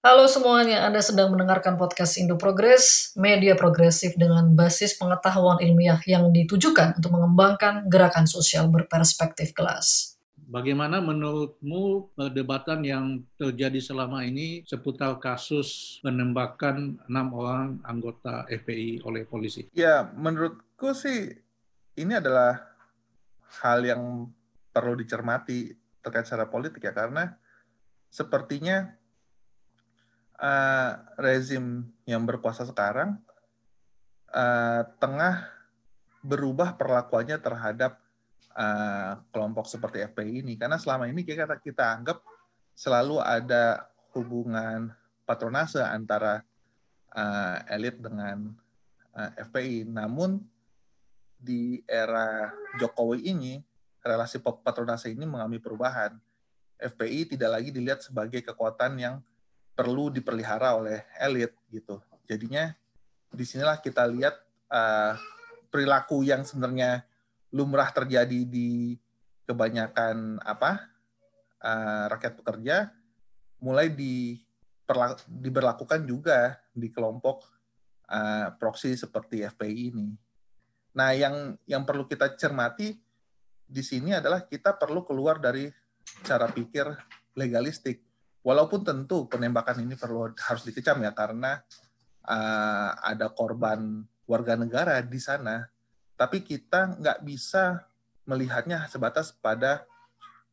Halo semuanya, Anda sedang mendengarkan podcast Indo Progress, media progresif dengan basis pengetahuan ilmiah yang ditujukan untuk mengembangkan gerakan sosial berperspektif kelas. Bagaimana menurutmu perdebatan yang terjadi selama ini seputar kasus penembakan enam orang anggota FPI oleh polisi? Ya, menurutku sih ini adalah hal yang perlu dicermati terkait secara politik ya, karena sepertinya uh, rezim yang berkuasa sekarang uh, tengah berubah perlakuannya terhadap uh, kelompok seperti FPI ini. Karena selama ini kita kita anggap selalu ada hubungan patronase antara uh, elit dengan uh, FPI namun di era Jokowi ini relasi patronase ini mengalami perubahan. FPI tidak lagi dilihat sebagai kekuatan yang perlu dipelihara oleh elit gitu. Jadinya di sinilah kita lihat uh, perilaku yang sebenarnya lumrah terjadi di kebanyakan apa uh, rakyat pekerja mulai di diberlakukan juga di kelompok uh, proksi seperti FPI ini. Nah, yang yang perlu kita cermati di sini adalah kita perlu keluar dari cara pikir legalistik walaupun tentu penembakan ini perlu harus dikecam ya karena uh, ada korban warga negara di sana, tapi kita nggak bisa melihatnya sebatas pada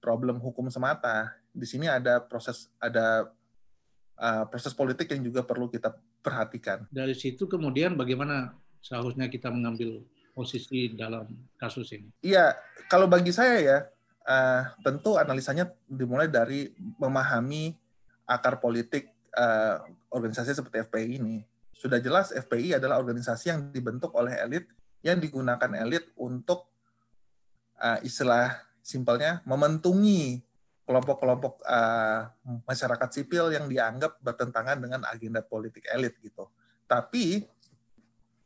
problem hukum semata. Di sini ada proses ada uh, proses politik yang juga perlu kita perhatikan. Dari situ kemudian bagaimana seharusnya kita mengambil posisi dalam kasus ini? Iya, kalau bagi saya ya, uh, tentu analisanya dimulai dari memahami akar politik uh, organisasi seperti FPI ini. Sudah jelas FPI adalah organisasi yang dibentuk oleh elit yang digunakan elit untuk uh, istilah simpelnya mementungi kelompok-kelompok uh, masyarakat sipil yang dianggap bertentangan dengan agenda politik elit gitu. Tapi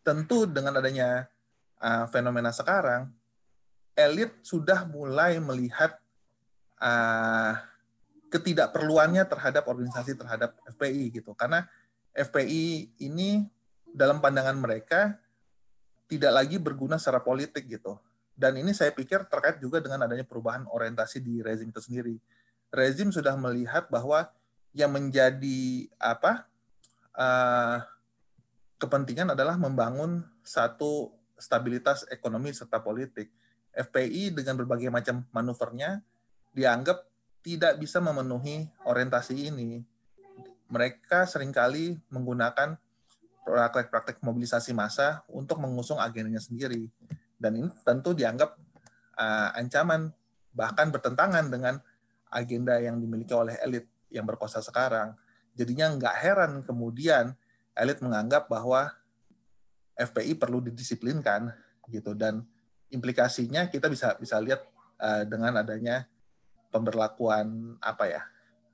tentu dengan adanya uh, fenomena sekarang, elit sudah mulai melihat uh, ketidakperluannya terhadap organisasi terhadap FPI gitu. Karena FPI ini dalam pandangan mereka tidak lagi berguna secara politik gitu. Dan ini saya pikir terkait juga dengan adanya perubahan orientasi di rezim itu sendiri. Rezim sudah melihat bahwa yang menjadi apa uh, kepentingan adalah membangun satu stabilitas ekonomi serta politik. FPI dengan berbagai macam manuvernya dianggap tidak bisa memenuhi orientasi ini. Mereka sering kali menggunakan praktek-praktek mobilisasi massa untuk mengusung agendanya sendiri. Dan ini tentu dianggap uh, ancaman, bahkan bertentangan dengan agenda yang dimiliki oleh elit yang berkuasa sekarang. Jadinya nggak heran kemudian elit menganggap bahwa FPI perlu didisiplinkan gitu dan implikasinya kita bisa bisa lihat uh, dengan adanya pemberlakuan apa ya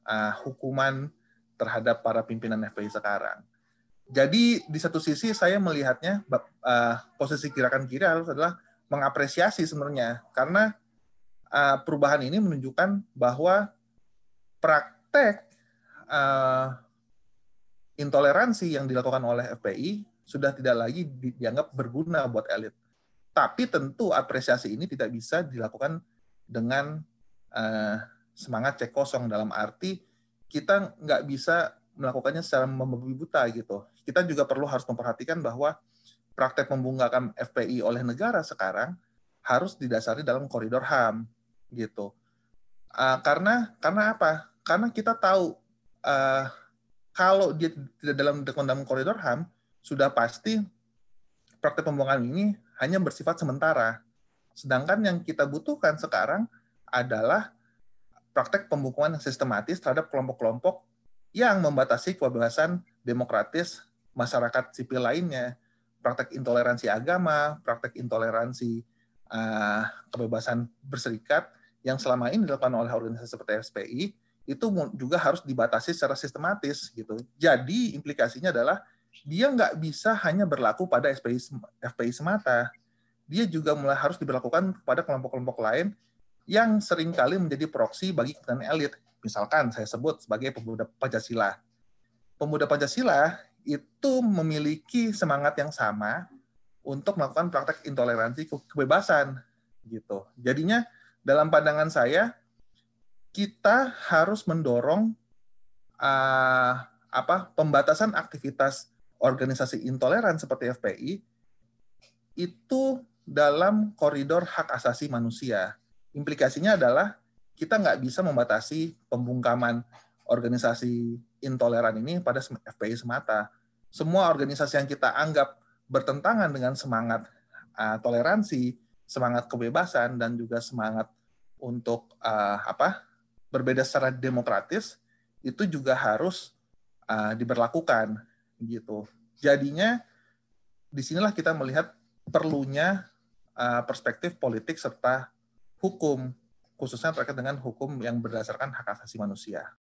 uh, hukuman terhadap para pimpinan FPI sekarang. Jadi di satu sisi saya melihatnya uh, posisi gerakan kiri harus adalah mengapresiasi sebenarnya karena uh, perubahan ini menunjukkan bahwa praktek uh, intoleransi yang dilakukan oleh FPI sudah tidak lagi dianggap berguna buat elit tapi tentu apresiasi ini tidak bisa dilakukan dengan uh, semangat cek kosong dalam arti kita nggak bisa melakukannya secara membabi buta gitu. Kita juga perlu harus memperhatikan bahwa praktek membungkakan FPI oleh negara sekarang harus didasari dalam koridor HAM gitu. Uh, karena karena apa? Karena kita tahu uh, kalau dia tidak dalam dalam koridor HAM sudah pasti praktek pembuangan ini hanya bersifat sementara. Sedangkan yang kita butuhkan sekarang adalah praktek pembukuan yang sistematis terhadap kelompok-kelompok yang membatasi kebebasan demokratis masyarakat sipil lainnya, praktek intoleransi agama, praktek intoleransi uh, kebebasan berserikat yang selama ini dilakukan oleh organisasi seperti SPI itu juga harus dibatasi secara sistematis gitu. Jadi implikasinya adalah dia nggak bisa hanya berlaku pada FPI, FPI semata. Dia juga mulai harus diberlakukan kepada kelompok-kelompok lain yang sering kali menjadi proksi bagi kepentingan elit. Misalkan saya sebut sebagai pemuda Pancasila. pemuda Pancasila itu memiliki semangat yang sama untuk melakukan praktek intoleransi kebebasan gitu. Jadinya dalam pandangan saya kita harus mendorong uh, apa pembatasan aktivitas organisasi intoleran seperti FPI itu dalam koridor hak asasi manusia. Implikasinya adalah kita nggak bisa membatasi pembungkaman organisasi intoleran ini pada FPI semata. Semua organisasi yang kita anggap bertentangan dengan semangat uh, toleransi, semangat kebebasan dan juga semangat untuk uh, apa berbeda secara demokratis itu juga harus uh, diberlakukan gitu. Jadinya di sinilah kita melihat perlunya uh, perspektif politik serta hukum khususnya terkait dengan hukum yang berdasarkan hak asasi manusia.